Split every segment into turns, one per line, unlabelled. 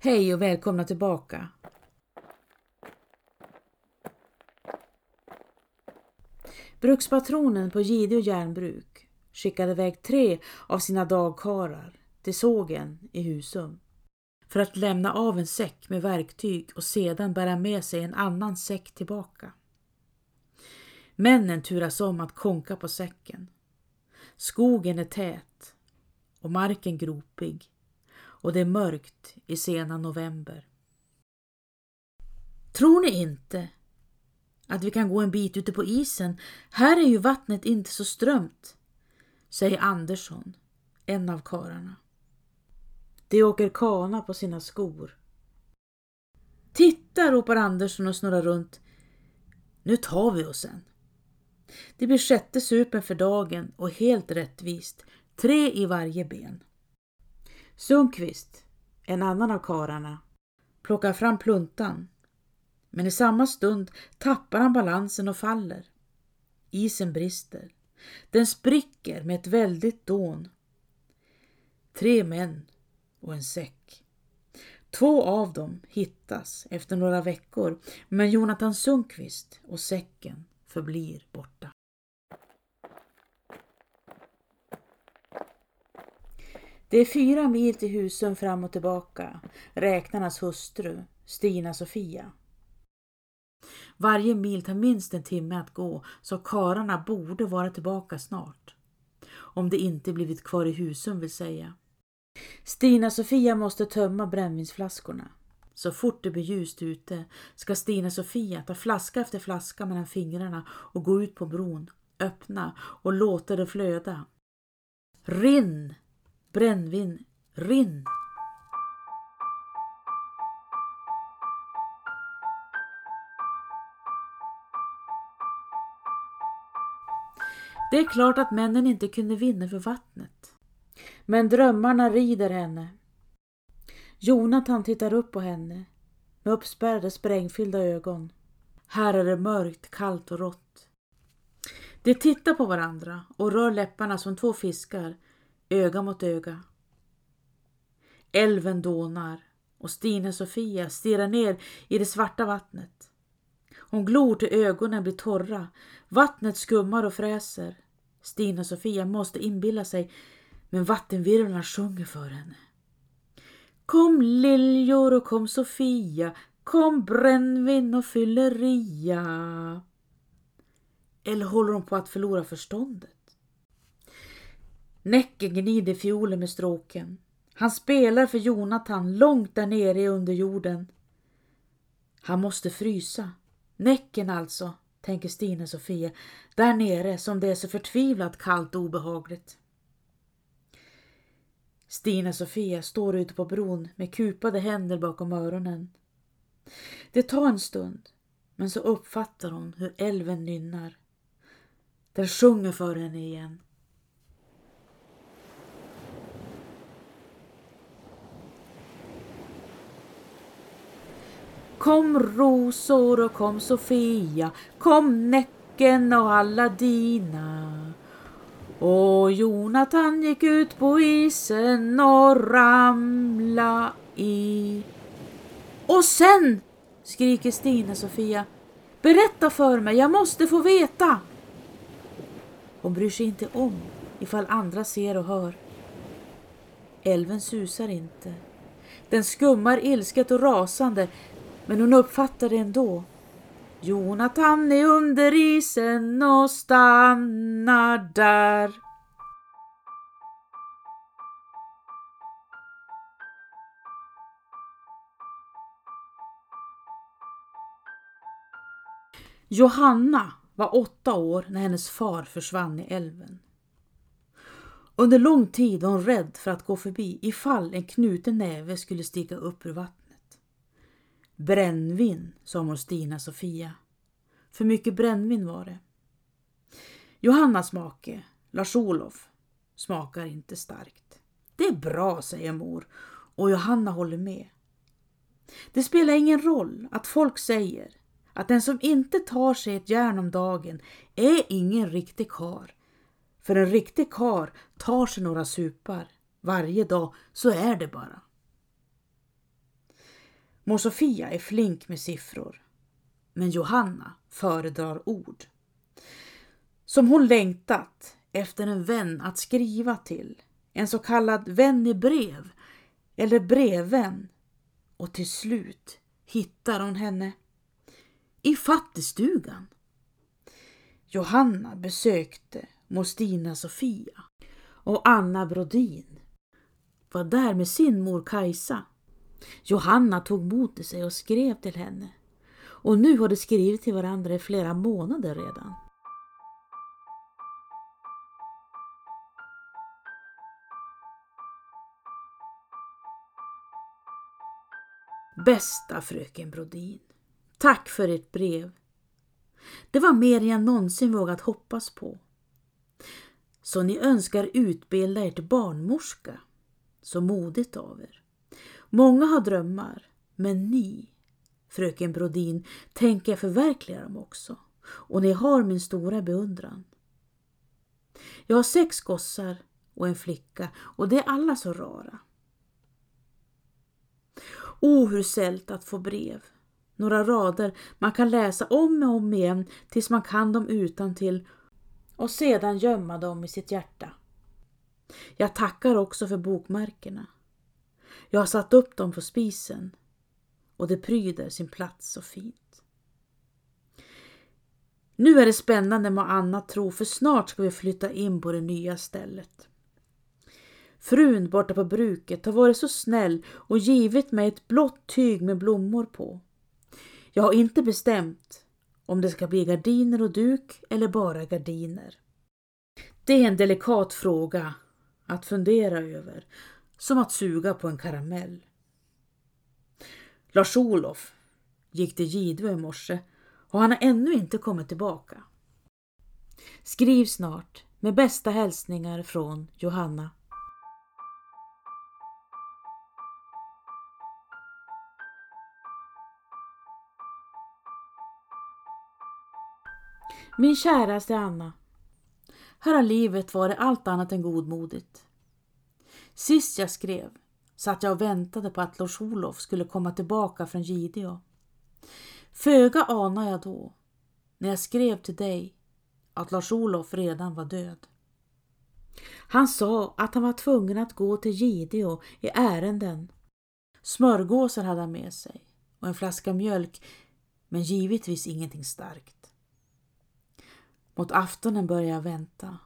Hej och välkomna tillbaka. Brukspatronen på Gideå järnbruk skickade iväg tre av sina dagkarlar till sågen i Husum för att lämna av en säck med verktyg och sedan bära med sig en annan säck tillbaka. Männen turas om att konka på säcken. Skogen är tät och marken gropig och det är mörkt i sena november. Tror ni inte att vi kan gå en bit ute på isen? Här är ju vattnet inte så strömt, säger Andersson, en av kararna. De åker kana på sina skor. Titta, ropar Andersson och snurrar runt. Nu tar vi oss en. Det blir sjätte supen för dagen och helt rättvist, tre i varje ben. Sundqvist, en annan av kararna, plockar fram pluntan. Men i samma stund tappar han balansen och faller. Isen brister. Den spricker med ett väldigt dån. Tre män och en säck. Två av dem hittas efter några veckor, men Jonathan Sundqvist och säcken förblir borta. Det är fyra mil till Husum fram och tillbaka, räknarnas hustru, Stina-Sofia. Varje mil tar minst en timme att gå, så kararna borde vara tillbaka snart. Om de inte blivit kvar i Husum vill säga. Stina-Sofia måste tömma brännvinsflaskorna. Så fort det blir ljust ute ska Stina-Sofia ta flaska efter flaska mellan fingrarna och gå ut på bron, öppna och låta det flöda. Rinn! Brännvin, rinn! Det är klart att männen inte kunde vinna för vattnet. Men drömmarna rider henne. Jonathan tittar upp på henne med uppspärrade sprängfyllda ögon. Här är det mörkt, kallt och rått. De tittar på varandra och rör läpparna som två fiskar öga mot öga. Älven dånar och Stina-Sofia stirrar ner i det svarta vattnet. Hon glor till ögonen blir torra. Vattnet skummar och fräser. Stina-Sofia måste inbilla sig, men vattenvirvlarna sjunger för henne. Kom liljor och kom Sofia, kom brännvin och fylleria. Eller håller hon på att förlora förståndet? Näcken gnider fiolen med stråken. Han spelar för Jonathan långt där nere i underjorden. Han måste frysa. Näcken alltså, tänker Stina Sofia, där nere som det är så förtvivlat kallt och obehagligt. Stina Sofia står ute på bron med kupade händer bakom öronen. Det tar en stund, men så uppfattar hon hur älven nynnar. Den sjunger för henne igen. Kom rosor och kom Sofia, kom Näcken och alla dina. Och Jonathan gick ut på isen och ramla i. Och sen, skriker Stina-Sofia, berätta för mig, jag måste få veta. Hon bryr sig inte om ifall andra ser och hör. Älven susar inte. Den skummar ilsket och rasande men hon uppfattar det ändå. Jonathan är under isen och stannar där. Johanna var åtta år när hennes far försvann i älven. Under lång tid var hon rädd för att gå förbi ifall en knuten näve skulle stiga upp ur vattnet. Brännvin, sa mor Stina Sofia. För mycket brännvin var det. Johannas make, Lars-Olof, smakar inte starkt. Det är bra, säger mor och Johanna håller med. Det spelar ingen roll att folk säger att den som inte tar sig ett järn om dagen är ingen riktig kar. För en riktig kar tar sig några supar varje dag, så är det bara. Mor Sofia är flink med siffror, men Johanna föredrar ord. Som hon längtat efter en vän att skriva till, en så kallad vän i brev eller brevvän. Och till slut hittar hon henne i fattigstugan. Johanna besökte mor Stina Sofia och Anna Brodin var där med sin mor Kajsa. Johanna tog mod till sig och skrev till henne. Och nu har de skrivit till varandra i flera månader redan. Bästa fröken Brodin. Tack för ert brev. Det var mer än jag någonsin vågat hoppas på. Så ni önskar utbilda er till barnmorska. Så modigt av er. Många har drömmar, men ni, fröken Brodin, tänker jag förverkliga dem också. Och ni har min stora beundran. Jag har sex gossar och en flicka och det är alla så rara. O, hur sällt att få brev. Några rader man kan läsa om och om igen tills man kan dem utan till och sedan gömma dem i sitt hjärta. Jag tackar också för bokmärkena. Jag har satt upp dem på spisen och det pryder sin plats så fint. Nu är det spännande med Anna tro för snart ska vi flytta in på det nya stället. Frun borta på bruket har varit så snäll och givit mig ett blått tyg med blommor på. Jag har inte bestämt om det ska bli gardiner och duk eller bara gardiner. Det är en delikat fråga att fundera över, som att suga på en karamell. Lars-Olof gick till Gidö i morse och han har ännu inte kommit tillbaka. Skriv snart med bästa hälsningar från Johanna. Min käraste Anna. Här har livet varit allt annat än godmodigt. Sist jag skrev satt jag och väntade på att Lars-Olof skulle komma tillbaka från Gideå. Föga anade jag då, när jag skrev till dig, att Lars-Olof redan var död. Han sa att han var tvungen att gå till Gideå i ärenden. Smörgåsar hade han med sig och en flaska mjölk, men givetvis ingenting starkt. Mot aftonen började jag vänta.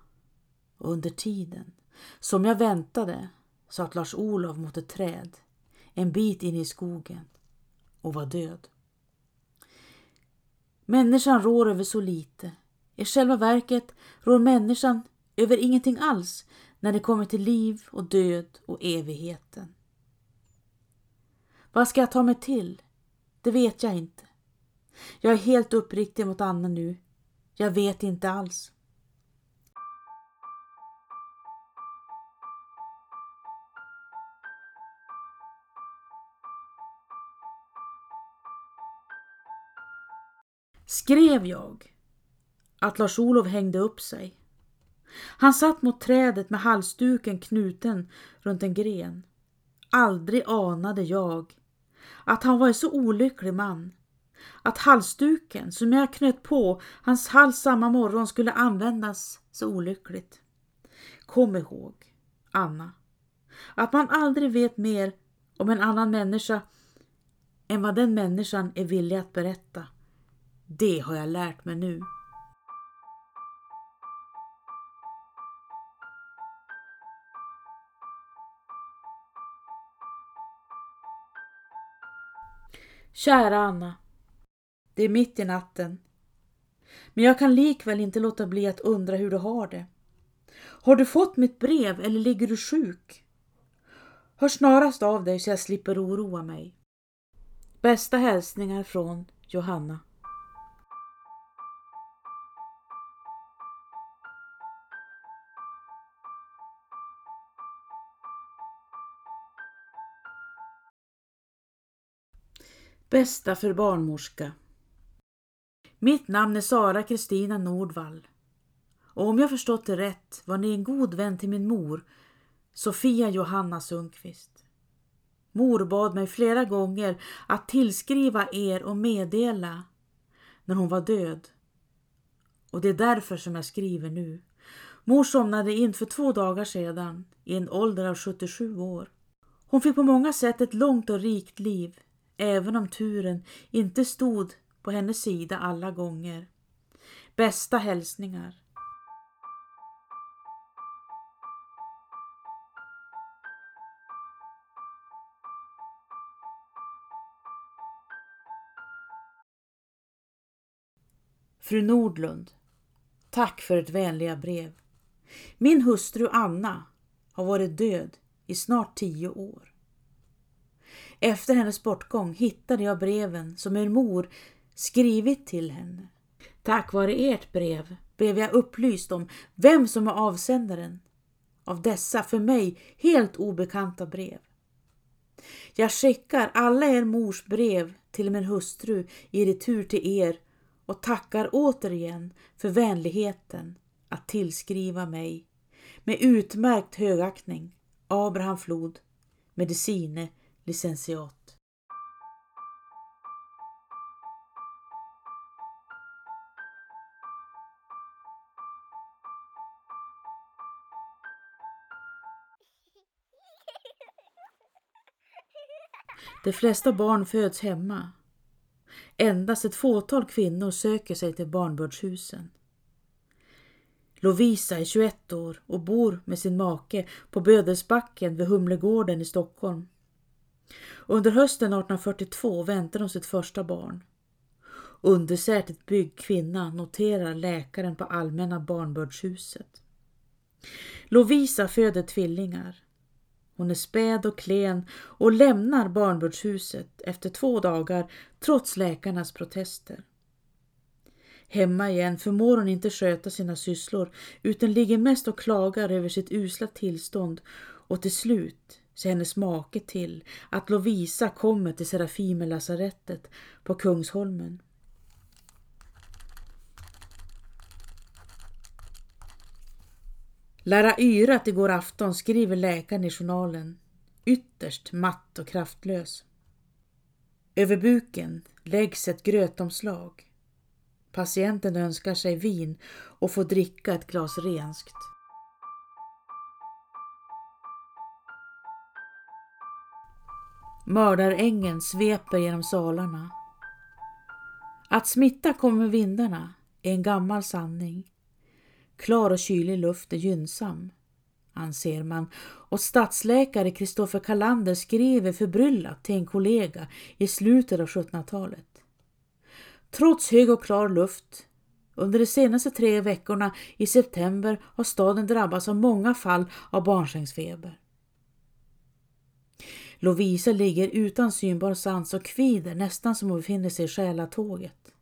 Och under tiden, som jag väntade, satt Lars-Olov mot ett träd en bit in i skogen och var död. Människan rår över så lite. I själva verket rår människan över ingenting alls när det kommer till liv och död och evigheten. Vad ska jag ta mig till? Det vet jag inte. Jag är helt uppriktig mot Anna nu jag vet inte alls. Skrev jag att Lars-Olov hängde upp sig. Han satt mot trädet med halsduken knuten runt en gren. Aldrig anade jag att han var en så olycklig man att halsduken som jag knöt på hans hals samma morgon skulle användas så olyckligt. Kom ihåg, Anna, att man aldrig vet mer om en annan människa än vad den människan är villig att berätta. Det har jag lärt mig nu. Kära Anna. Det är mitt i natten. Men jag kan likväl inte låta bli att undra hur du har det. Har du fått mitt brev eller ligger du sjuk? Hör snarast av dig så jag slipper oroa mig. Bästa hälsningar från Johanna. Bästa för barnmorska mitt namn är Sara Kristina Nordvall. Och om jag förstått det rätt var ni en god vän till min mor, Sofia Johanna Sundqvist. Mor bad mig flera gånger att tillskriva er och meddela när hon var död. Och det är därför som jag skriver nu. Mor somnade in för två dagar sedan i en ålder av 77 år. Hon fick på många sätt ett långt och rikt liv, även om turen inte stod på hennes sida alla gånger. Bästa hälsningar. Fru Nordlund, tack för ett vänliga brev. Min hustru Anna har varit död i snart tio år. Efter hennes bortgång hittade jag breven som er mor skrivit till henne. Tack vare ert brev blev jag upplyst om vem som är avsändaren av dessa för mig helt obekanta brev. Jag skickar alla er mors brev till min hustru i retur till er och tackar återigen för vänligheten att tillskriva mig med utmärkt högaktning Abraham Flod, medicine licentiat. De flesta barn föds hemma. Endast ett fåtal kvinnor söker sig till barnbördshusen. Lovisa är 21 år och bor med sin make på Bödelsbacken vid Humlegården i Stockholm. Under hösten 1842 väntar hon sitt första barn. Undersätet byggd kvinna noterar läkaren på Allmänna barnbördshuset. Lovisa föder tvillingar. Hon är späd och klen och lämnar barnbördshuset efter två dagar trots läkarnas protester. Hemma igen förmår hon inte sköta sina sysslor utan ligger mest och klagar över sitt usla tillstånd och till slut Se hennes make till att Lovisa kommer till Serafimerlasarettet på Kungsholmen. Lära yrat igår afton, skriver läkaren i journalen. Ytterst matt och kraftlös. Över buken läggs ett grötomslag. Patienten önskar sig vin och får dricka ett glas renskt. Mördarängen sveper genom salarna. Att smitta kommer med vindarna är en gammal sanning. Klar och kylig luft är gynnsam, anser man och stadsläkare Kristoffer Kalander skriver förbryllat till en kollega i slutet av 1700-talet. Trots hög och klar luft under de senaste tre veckorna i september har staden drabbats av många fall av barnsängsfeber. Lovisa ligger utan synbar sans och kvider nästan som hon befinner sig i själatåget.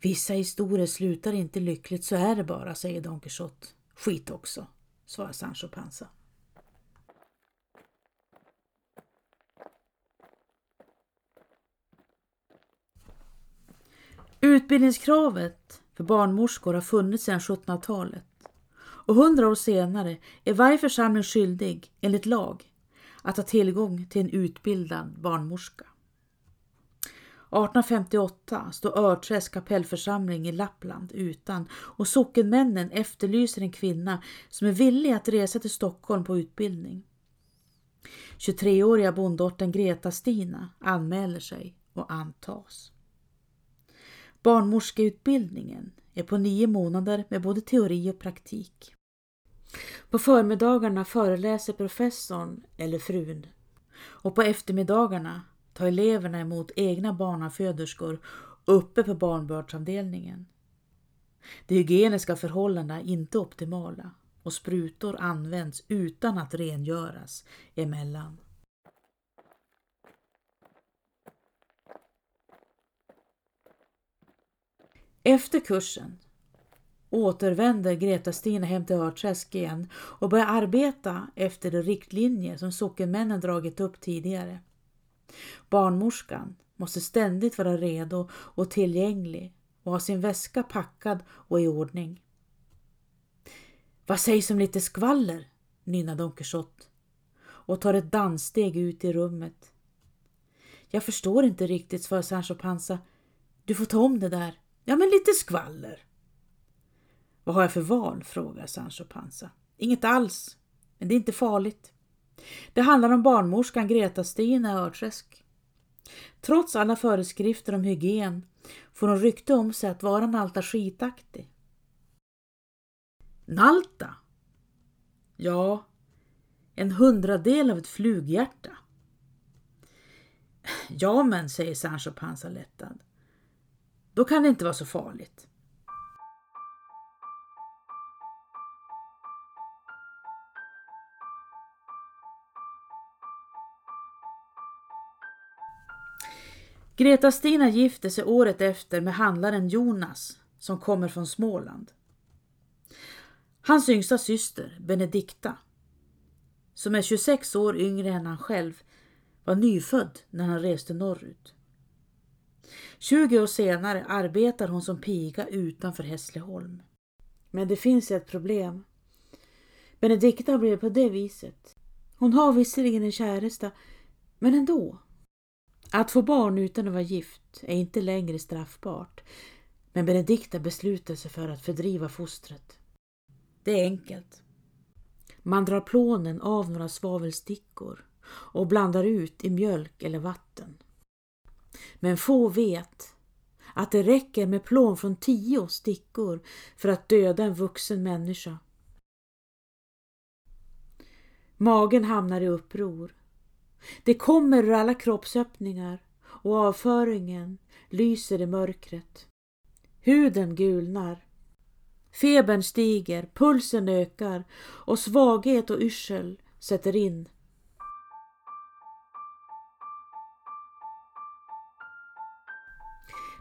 Vissa historier slutar inte lyckligt, så är det bara, säger Don Quixote. Skit också, svarar Sancho Panza. Utbildningskravet för barnmorskor har funnits sedan 1700-talet och hundra år senare är varje församling skyldig, enligt lag, att ha tillgång till en utbildad barnmorska. 1858 står Örträsk kapellförsamling i Lappland utan och sockenmännen efterlyser en kvinna som är villig att resa till Stockholm på utbildning. 23-åriga bondottern Greta Stina anmäler sig och antas. Barnmorskeutbildningen är på nio månader med både teori och praktik. På förmiddagarna föreläser professorn eller frun och på eftermiddagarna tar eleverna emot egna barnaföderskor uppe på barnbördsavdelningen. De hygieniska förhållandena är inte optimala och sprutor används utan att rengöras emellan. Efter kursen återvänder Greta-Stina hem till Örträsk igen och börjar arbeta efter de riktlinjer som sockenmännen dragit upp tidigare. Barnmorskan måste ständigt vara redo och tillgänglig och ha sin väska packad och i ordning. Vad sägs om lite skvaller? nynnar Don Quixote. och tar ett danssteg ut i rummet. Jag förstår inte riktigt, svarar Sancho Panza. Du får ta om det där. Ja, men lite skvaller. Vad har jag för val? frågar Sancho Panza. Inget alls, men det är inte farligt. Det handlar om barnmorskan Greta-Stina i Örträsk. Trots alla föreskrifter om hygien får hon rykte om sig att vara Nalta skitaktig. Nalta? Ja, en hundradel av ett flughjärta. Ja men, säger Sancho Panza lättad. Då kan det inte vara så farligt. Greta-Stina gifte sig året efter med handlaren Jonas som kommer från Småland. Hans yngsta syster, Benedikta, som är 26 år yngre än han själv, var nyfödd när han reste norrut. 20 år senare arbetar hon som piga utanför Hässleholm. Men det finns ett problem. Benedikta blev på det viset. Hon har visserligen en käresta, men ändå. Att få barn utan att vara gift är inte längre straffbart. Men Benedikta beslutar sig för att fördriva fostret. Det är enkelt. Man drar plånen av några svavelstickor och blandar ut i mjölk eller vatten. Men få vet att det räcker med plån från tio stickor för att döda en vuxen människa. Magen hamnar i uppror. Det kommer ur alla kroppsöppningar och avföringen lyser i mörkret. Huden gulnar. Febern stiger, pulsen ökar och svaghet och yrsel sätter in.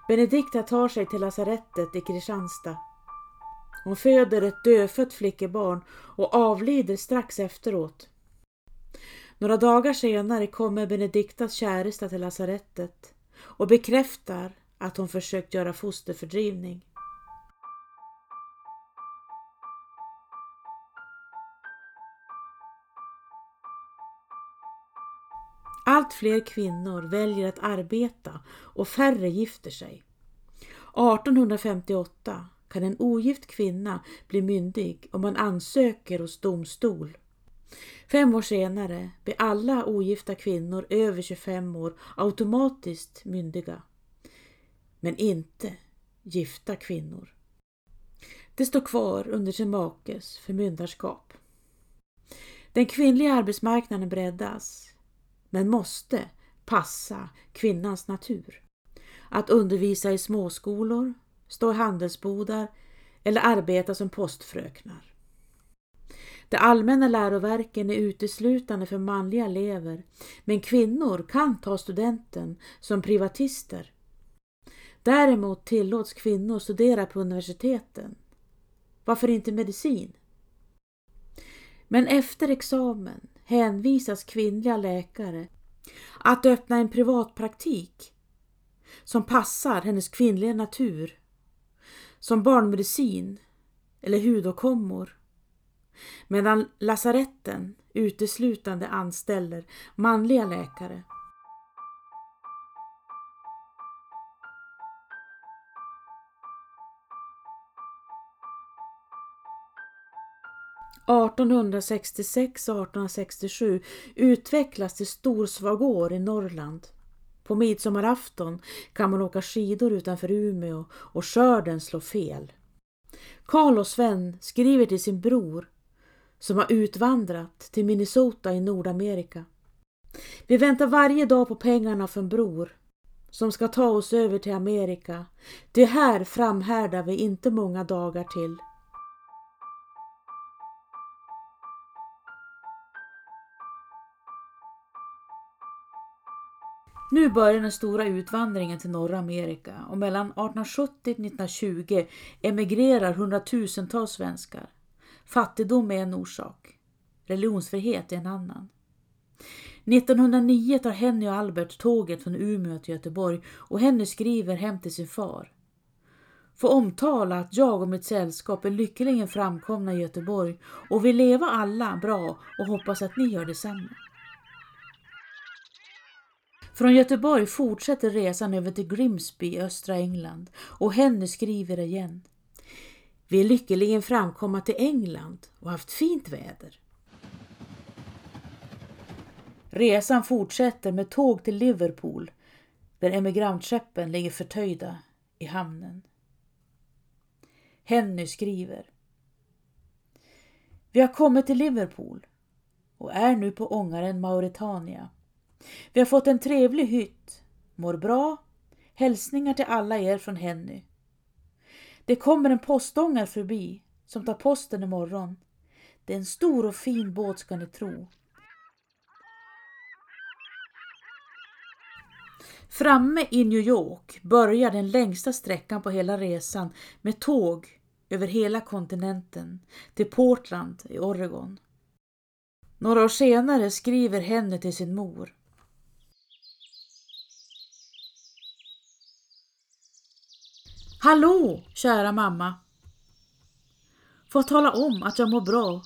Benedikta tar sig till lasarettet i Kristianstad. Hon föder ett dödfött flickebarn och avlider strax efteråt. Några dagar senare kommer Benediktas käresta till lasarettet och bekräftar att hon försökt göra fosterfördrivning. Allt fler kvinnor väljer att arbeta och färre gifter sig. 1858 kan en ogift kvinna bli myndig om man ansöker hos domstol. Fem år senare blir alla ogifta kvinnor över 25 år automatiskt myndiga. Men inte gifta kvinnor. Det står kvar under sin makes förmyndarskap. Den kvinnliga arbetsmarknaden breddas men måste passa kvinnans natur. Att undervisa i småskolor, stå i handelsbodar eller arbeta som postfröknar. De allmänna läroverken är uteslutande för manliga elever men kvinnor kan ta studenten som privatister. Däremot tillåts kvinnor studera på universiteten. Varför inte medicin? Men efter examen hänvisas kvinnliga läkare att öppna en privatpraktik som passar hennes kvinnliga natur, som barnmedicin eller hudåkommor, medan lasaretten uteslutande anställer manliga läkare. 1866 och 1867 utvecklas till Storsvagår i Norrland. På midsommarafton kan man åka skidor utanför Umeå och skörden slår fel. Karl och Sven skriver till sin bror som har utvandrat till Minnesota i Nordamerika. Vi väntar varje dag på pengarna från bror som ska ta oss över till Amerika. Det här framhärdar vi inte många dagar till. Nu börjar den stora utvandringen till norra Amerika och mellan 1870 och 1920 emigrerar hundratusentals svenskar. Fattigdom är en orsak. Religionsfrihet är en annan. 1909 tar Henny och Albert tåget från Umeå till Göteborg och Henny skriver hem till sin far. Får omtala att jag och mitt sällskap är lyckligen framkomna i Göteborg och vill leva alla bra och hoppas att ni gör detsamma. Från Göteborg fortsätter resan över till Grimsby i östra England och Henny skriver igen. Vi är lyckligen framkomma till England och haft fint väder. Resan fortsätter med tåg till Liverpool där emigrantskeppen ligger förtöjda i hamnen. Henny skriver. Vi har kommit till Liverpool och är nu på ångaren Mauretania. Vi har fått en trevlig hytt, mår bra, hälsningar till alla er från Henny. Det kommer en postångare förbi som tar posten imorgon. Det är en stor och fin båt ska ni tro. Framme i New York börjar den längsta sträckan på hela resan med tåg över hela kontinenten till Portland i Oregon. Några år senare skriver Henny till sin mor. Hallå, kära mamma! Får tala om att jag mår bra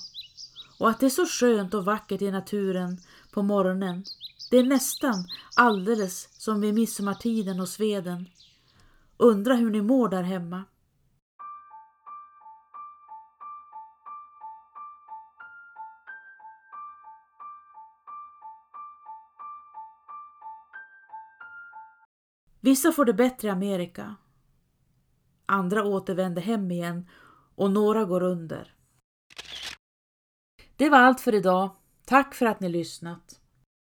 och att det är så skönt och vackert i naturen på morgonen. Det är nästan alldeles som vid midsommartiden och Sveden. Undra hur ni mår där hemma. Vissa får det bättre i Amerika. Andra återvänder hem igen och några går under. Det var allt för idag. Tack för att ni lyssnat.